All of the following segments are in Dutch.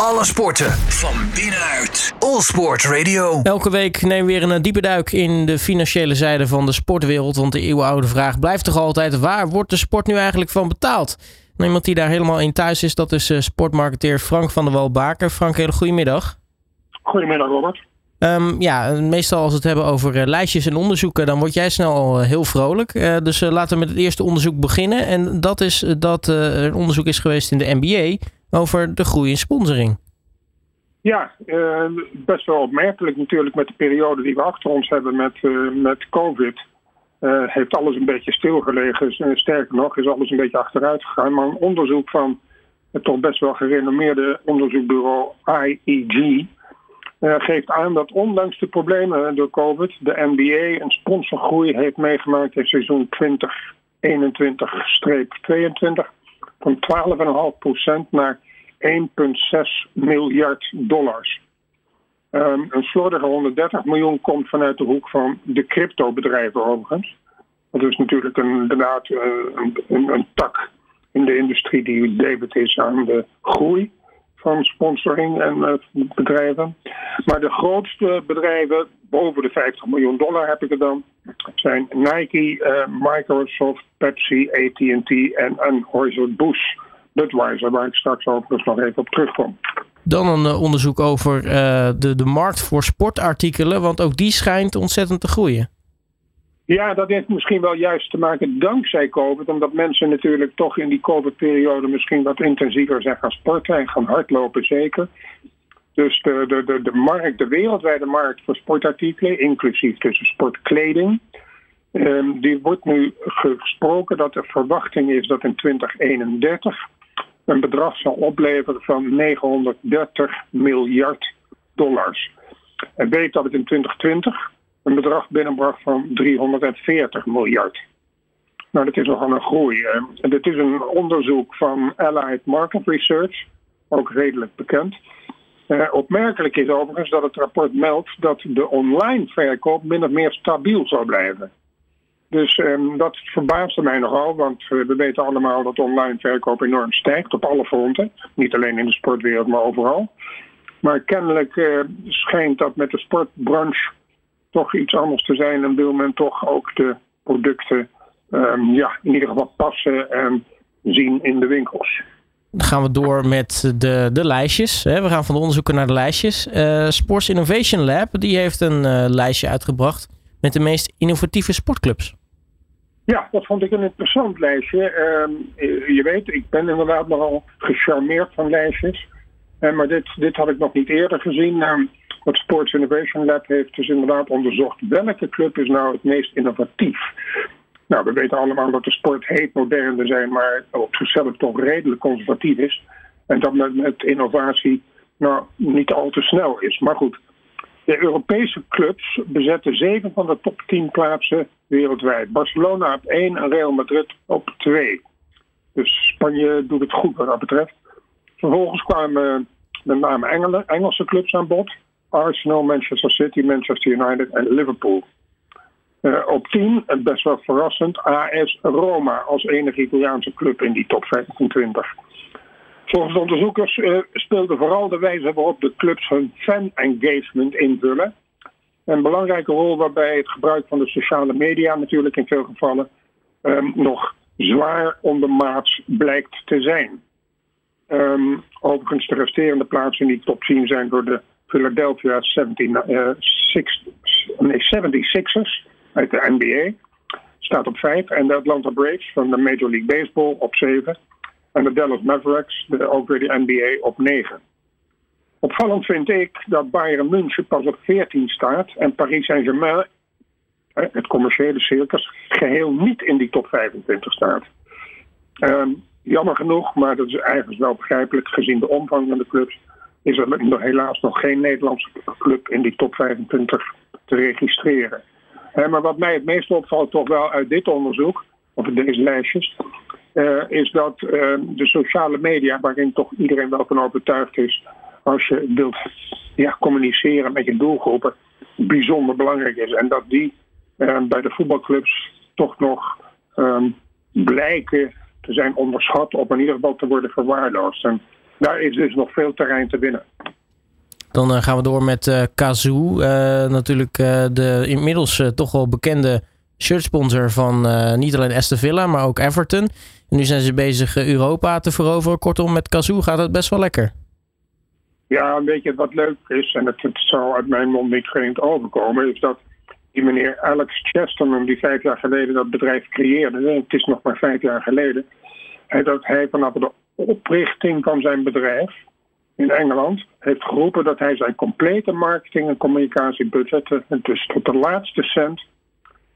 Alle sporten van binnenuit. All Sport Radio. Elke week nemen we weer een diepe duik in de financiële zijde van de sportwereld. Want de eeuwenoude vraag blijft toch altijd: waar wordt de sport nu eigenlijk van betaald? En iemand die daar helemaal in thuis is, dat is uh, sportmarketeer Frank van der Wal-Baker. Frank, hele goedemiddag. Goedemiddag, Robert. Um, ja, meestal als we het hebben over uh, lijstjes en onderzoeken, dan word jij snel al heel vrolijk. Uh, dus laten we met het eerste onderzoek beginnen. En dat is dat er een onderzoek is geweest in de NBA over de groei in sponsoring. Ja, uh, best wel opmerkelijk natuurlijk met de periode die we achter ons hebben met, uh, met COVID. Uh, heeft alles een beetje stilgelegen. Sterker nog, is alles een beetje achteruit gegaan. Maar een onderzoek van het toch best wel gerenommeerde onderzoekbureau IEG geeft aan dat ondanks de problemen door COVID, de NBA een sponsorgroei heeft meegemaakt in seizoen 2021-22 van 12,5% naar 1,6 miljard dollars. Um, een slordige 130 miljoen komt vanuit de hoek van de cryptobedrijven overigens. Dat is natuurlijk een, inderdaad uh, een, een, tak in de industrie die debet is aan de groei van sponsoring en uh, bedrijven. Maar de grootste bedrijven, boven de 50 miljoen dollar heb ik er dan, zijn Nike, uh, Microsoft, Pepsi, AT&T en Anheuser-Busch. Budweiser, waar ik straks overigens nog even op terugkom. Dan een uh, onderzoek over uh, de, de markt voor sportartikelen, want ook die schijnt ontzettend te groeien. Ja, dat heeft misschien wel juist te maken dankzij COVID, omdat mensen natuurlijk toch in die COVID-periode misschien wat intensiever zijn gaan sporten en gaan hardlopen zeker. Dus de, de, de, markt, de wereldwijde markt voor sportartikelen, inclusief tussen sportkleding, um, die wordt nu gesproken dat de verwachting is dat in 2031 een bedrag zal opleveren van 930 miljard dollars. En weet dat het in 2020 een bedrag binnenbracht van 340 miljard. Nou, dat is nogal een groei. En dit is een onderzoek van Allied Market Research, ook redelijk bekend. Uh, opmerkelijk is overigens dat het rapport meldt dat de online verkoop min of meer stabiel zou blijven. Dus um, dat verbaasde mij nogal, want uh, we weten allemaal dat online verkoop enorm stijgt op alle fronten. Niet alleen in de sportwereld, maar overal. Maar kennelijk uh, schijnt dat met de sportbranche toch iets anders te zijn en wil men toch ook de producten um, ja, in ieder geval passen en zien in de winkels. Dan gaan we door met de, de lijstjes. We gaan van de onderzoeken naar de lijstjes. Uh, Sports Innovation Lab die heeft een uh, lijstje uitgebracht met de meest innovatieve sportclubs. Ja, dat vond ik een interessant lijstje. Uh, je weet, ik ben inderdaad nogal gecharmeerd van lijstjes. Maar dit, dit had ik nog niet eerder gezien. Het Sports Innovation Lab heeft dus inderdaad onderzocht welke club is nou het meest innovatief. Nou, we weten allemaal dat de sport heet modern te zijn, maar op zichzelf toch redelijk conservatief is. En dat met, met innovatie nou niet al te snel is. Maar goed, de Europese clubs bezetten zeven van de top 10 plaatsen wereldwijd. Barcelona op één en Real Madrid op twee. Dus Spanje doet het goed wat dat betreft. Vervolgens kwamen met name Engelse clubs aan bod. Arsenal, Manchester City, Manchester United en Liverpool. Uh, op 10, best wel verrassend, AS Roma als enige Italiaanse club in die top 25. Volgens de onderzoekers uh, speelde vooral de wijze waarop de clubs hun fan-engagement invullen. Een belangrijke rol waarbij het gebruik van de sociale media natuurlijk in veel gevallen um, nog zwaar ondermaats blijkt te zijn. Um, overigens, de resterende plaatsen in die top 10 zijn door de Philadelphia 17, uh, six, nee, 76ers uit de NBA. Staat op 5. En de Atlanta Braves van de Major League Baseball op 7. En de Dallas Mavericks, de, ook weer de NBA, op 9. Opvallend vind ik dat Bayern München pas op 14 staat en Paris Saint-Germain, het commerciële circus, geheel niet in die top 25 staat. Um, jammer genoeg, maar dat is eigenlijk wel begrijpelijk gezien de omvang van de clubs, is er helaas nog geen Nederlandse club in die top 25 te registreren. Uh, maar wat mij het meest opvalt, toch wel uit dit onderzoek, of deze lijstjes, uh, is dat uh, de sociale media, waarin toch iedereen wel van overtuigd is, als je wilt ja, communiceren met je doelgroepen, bijzonder belangrijk is. En dat die bij de voetbalclubs toch nog um, blijken te zijn onderschat, of in ieder geval te worden verwaarloosd. En daar is dus nog veel terrein te winnen. Dan gaan we door met Kazoo. natuurlijk de inmiddels toch wel bekende shirtsponsor van niet alleen Aston Villa, maar ook Everton. Nu zijn ze bezig Europa te veroveren. Kortom, met Kazoo gaat het best wel lekker. Ja, weet je wat leuk is, en het, het zou uit mijn mond niet vreemd overkomen, is dat die meneer Alex Chesterman, die vijf jaar geleden dat bedrijf creëerde, het is nog maar vijf jaar geleden, dat hij vanaf de oprichting van zijn bedrijf in Engeland heeft geroepen dat hij zijn complete marketing- en communicatiebudget, dus tot de laatste cent,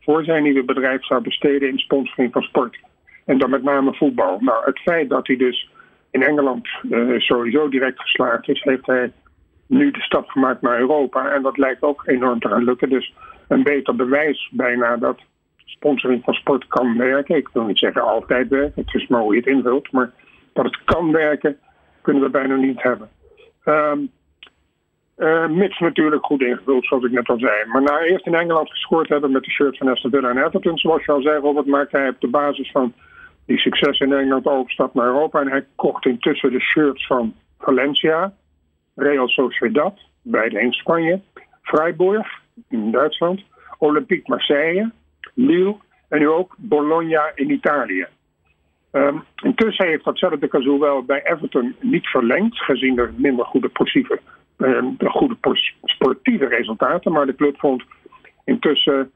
voor zijn nieuwe bedrijf zou besteden in sponsoring van sport. En dan met name voetbal. Nou, het feit dat hij dus in Engeland uh, sowieso direct geslaagd is, heeft hij nu de stap gemaakt naar Europa. En dat lijkt ook enorm te gaan lukken. Dus een beter bewijs bijna dat sponsoring van sport kan werken. Ik wil niet zeggen altijd werken, het is maar hoe je het invult. Maar dat het kan werken, kunnen we bijna niet hebben. Um, mits natuurlijk goed ingevuld, zoals ik net al zei. Maar na eerst in Engeland gescoord hebben met de shirt van Aston Villa en Everton, zoals je al zei, Robert, maakte hij op de basis van die succes in Engeland overstap naar Europa. En hij kocht intussen de shirts van Valencia, Real Sociedad, beide in Spanje, Freiburg in Duitsland, Olympique Marseille, Lille en nu ook Bologna in Italië. Um, intussen heeft datzelfde Kazoo wel bij Everton niet verlengd, gezien de minder goede, sportieve, uh, de goede sportieve resultaten. Maar de club vond intussen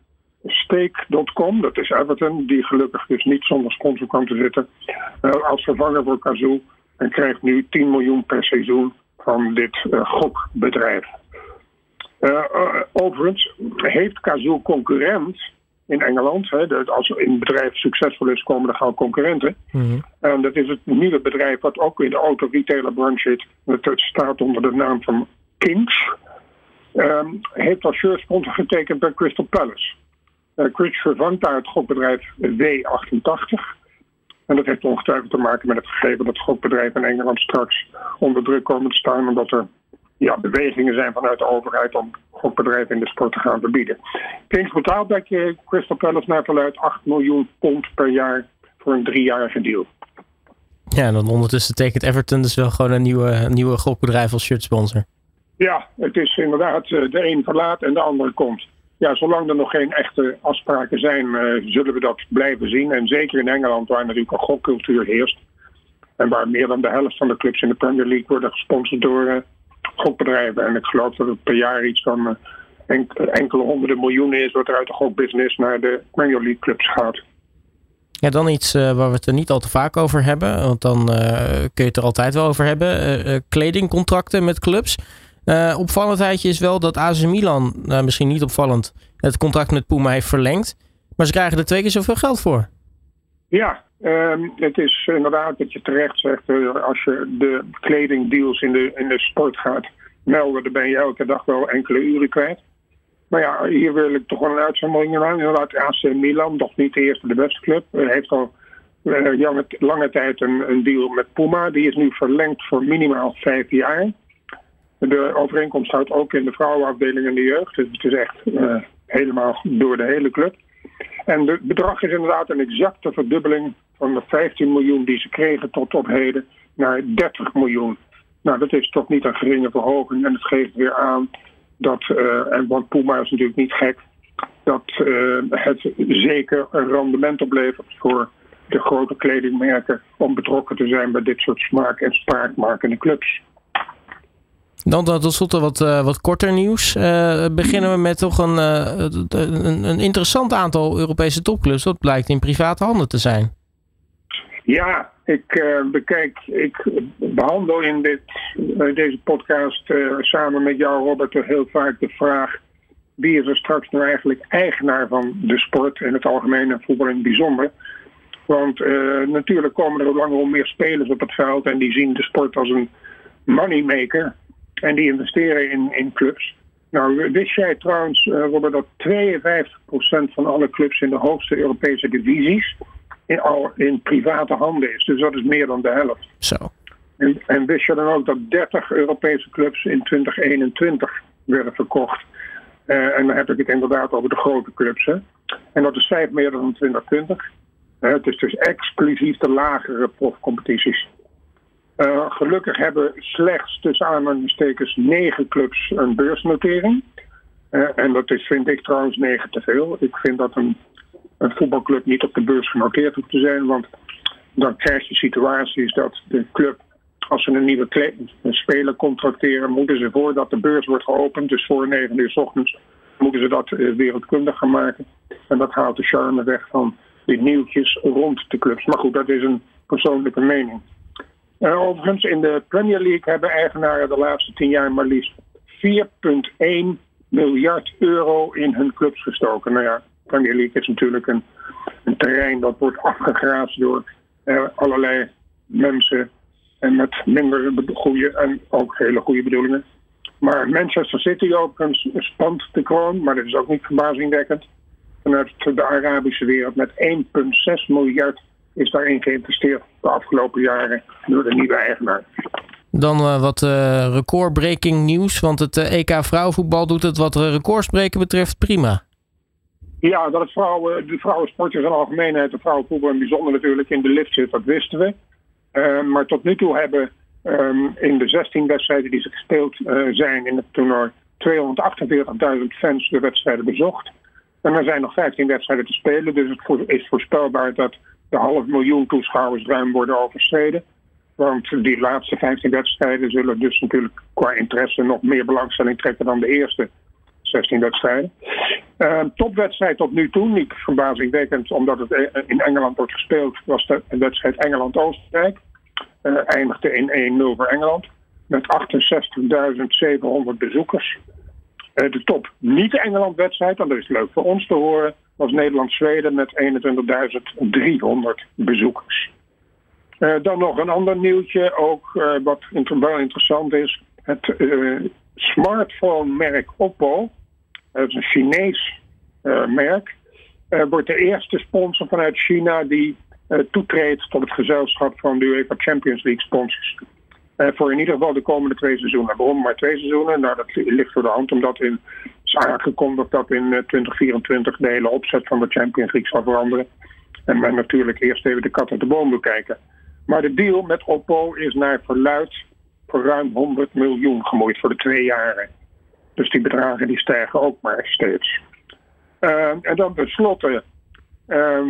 Stake.com, dat is Everton, die gelukkig dus niet zonder sponsor kwam te zitten, uh, als vervanger voor Kazoo. En krijgt nu 10 miljoen per seizoen van dit uh, gokbedrijf. Uh, overigens heeft Kazoo concurrent in Engeland. Hè, als een bedrijf succesvol is, komen er gauw concurrenten. Mm En dat is het nieuwe bedrijf wat ook in de auto-retailerbranche zit. Het staat onder de naam van Kings. Um, heeft als shirtsponsor getekend bij Crystal Palace. Uh, Chris vervangt daar het gokbedrijf W88. En dat heeft ongetwijfeld te maken met het gegeven dat gokbedrijven in Engeland straks onder druk komen te staan. Omdat er ja, bewegingen zijn vanuit de overheid om gokbedrijven in de sport te gaan verbieden. Kings betaalt bij Crystal Palace naar verluid 8 miljoen pond per jaar voor een driejarige deal. Ja, en dan ondertussen tekent Everton dus wel gewoon een nieuwe, nieuwe gokbedrijf als shirtsponsor. Ja, het is inderdaad eh, de een verlaat en de andere komt ja, zolang er nog geen echte afspraken zijn, uh, zullen we dat blijven zien. En zeker in Engeland, waar natuurlijk een gokcultuur heerst. En waar meer dan de helft van de clubs in de Premier League worden gesponsord door uh, gokbedrijven. En ik geloof dat het per jaar iets van uh, enkele honderden miljoenen is wat er uit de gokbusiness naar de Premier League clubs gaat. Ja, dan iets waar we het er niet al te vaak over hebben. Want dan kun je het er altijd wel over hebben. kledingcontracten met clubs. Opvallendheidje is wel dat AC Milan, nou, misschien niet opvallend, het contract met Puma heeft verlengd. Maar ze krijgen er twee keer zoveel geld voor. Ja, um, het is inderdaad dat je terecht zegt. Uh, als je de kledingdeals in de, in de sport gaat melden, dan ben je elke dag wel enkele uren kwijt. Maar ja, hier wil ik toch wel een uitzondering aan. Inderdaad, AC Milan, nog niet de eerste de beste club, uh, heeft al lange, lange tijd een, een deal met Puma. Die is nu verlengd voor minimaal vijf jaar. De overeenkomst houdt ook in de vrouwenafdeling en de jeugd. Dus het is echt uh, helemaal door de hele club. En het bedrag is inderdaad een exacte verdubbeling van de 15 miljoen die ze kregen tot op heden naar 30 miljoen. Nou, dat is toch niet een geringe verhoging. En het geeft weer aan dat, uh, en want Puma is natuurlijk niet gek, dat uh, het zeker een rendement oplevert voor de grote kledingmerken om betrokken te zijn bij dit soort smaak- en spraakmakende clubs. Dan tot slot wat, uh, wat korter nieuws. Uh, beginnen we met toch een, uh, een, een, interessant aantal Europese topclubs. Dat blijkt in private handen te zijn. Ja, ik bekijk, ik behandel in dit, deze podcast samen met jou, Robert, heel vaak de vraag: wie is er straks nou eigenlijk eigenaar van de sport in het algemeen en voetbal in het bijzonder? Want natuurlijk komen er langer meer spelers op het veld en die zien de sport als een moneymaker. En die investeren in, in clubs. Nou, wist jij trouwens, uh, Robert, dat 52% van alle clubs in de hoogste Europese divisies in, al in private handen is. Dus dat is meer dan de helft. Zo. En, en wist je dan ook dat 30 Europese clubs in 2021 werden verkocht? Uh, en dan heb ik het inderdaad over de grote clubs. Hè? En dat is vijf meer dan 2020. Uh, het is dus exclusief de lagere profcompetities. Uh, gelukkig hebben slechts tussen aanhalingstekens negen clubs een beursnotering. Uh, en dat is, vind ik trouwens negen te veel. Ik vind dat een, een voetbalclub niet op de beurs genoteerd hoeft te zijn. Want dan krijg je situaties dat de club, als ze een nieuwe speler contracteren, moeten ze voordat de beurs wordt geopend, dus voor 9 uur s ochtends, moeten ze dat uh, wereldkundig gaan maken. En dat haalt de charme weg van die nieuwtjes rond de clubs. Maar goed, dat is een persoonlijke mening. Uh, overigens, in de Premier League hebben eigenaren de laatste tien jaar maar liefst 4,1 miljard euro in hun clubs gestoken. Nou ja, Premier League is natuurlijk een, een terrein dat wordt afgegraasd door uh, allerlei mensen en met minder goede en ook hele goede bedoelingen. Maar Manchester City overigens spant de kroon, maar dat is ook niet verbazingwekkend. Vanuit de Arabische wereld met 1,6 miljard is daarin geïnvesteerd de afgelopen jaren door de nieuwe eigenaar. Dan uh, wat uh, recordbreaking nieuws, want het uh, EK vrouwenvoetbal doet het wat recordspreken betreft prima. Ja, dat het vrouwen, de vrouwensport in algemeenheid, de vrouwenvoetbal in bijzonder natuurlijk in de lift zit, dat wisten we. maar tot nu toe hebben um, in de 16 wedstrijden die ze gespeeld zijn in het toernooi 248.000 fans de wedstrijden bezocht. En er zijn nog 15 wedstrijden te spelen, dus het is voorspelbaar dat de half miljoen toeschouwers ruim worden overschreden. Want die laatste 15 wedstrijden zullen dus natuurlijk qua interesse nog meer belangstelling trekken dan de eerste 16 wedstrijden. Uh, topwedstrijd tot nu toe, niet verbazingwekkend omdat het eh, in Engeland wordt gespeeld, was de wedstrijd Engeland-Oostenrijk. Uh, eindigde in 1-0 voor Engeland met 68.700 bezoekers. De top niet-Engeland-wedstrijd, en dat is leuk voor ons te horen, was Nederland-Zweden met 21.300 bezoekers. Uh, dan nog een ander nieuwtje, ook uh, wat wel interessant is. Het uh, smartphone-merk Oppo, dat is een Chinees merk, wordt de eerste sponsor vanuit China die toetreedt tot het gezelschap van de UEFA Champions League sponsors. voor in ieder geval de komende twee seizoenen. Waarom maar twee seizoenen? Nou, dat ligt voor de hand, omdat in is aangekondigd dat in 2024 de hele opzet van de Champions League zal veranderen. En men natuurlijk eerst even de kat uit de boom wil kijken. Maar de deal met Oppo is naar verluid voor ruim 100 miljoen gemoeid voor de twee jaren. Dus die bedragen die stijgen ook maar steeds. Uh, en dan tenslotte, uh,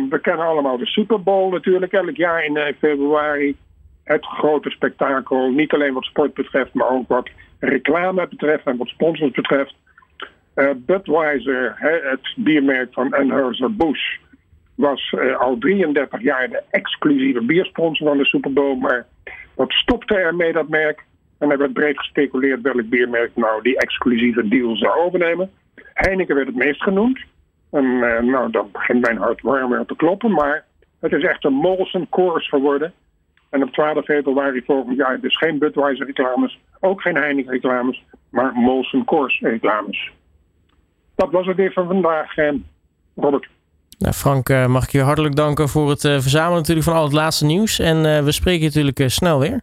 we kennen allemaal de Super Bowl natuurlijk elk jaar in februari. Het grote spektakel, niet alleen wat sport betreft, maar ook wat reclame betreft en wat sponsors betreft. Uh, Budweiser, het biermerk van Anheuser-Busch, was uh, al 33 jaar de exclusieve biersponsor van de Super Bowl. Maar dat stopte ermee, dat merk. En er werd breed gespeculeerd welk biermerk nou die exclusieve deal zou overnemen. Heineken werd het meest genoemd. En uh, nou, dan begint mijn hart warmer te kloppen. Maar het is echt een Molson Coors geworden. En op 12 februari volgend jaar dus geen Budweiser reclames, ook geen Heineken reclames, maar Molson Coors reclames. Dat was het weer van vandaag, eh, Robert. Nou, Frank, eh, mag ik je hartelijk danken voor het uh, verzamelen natuurlijk van al het laatste nieuws. En we spreken je natuurlijk snel weer.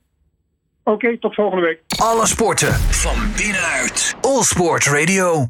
Oké, okay, tot volgende week. Alle sporten van binnenuit. All Sport Radio.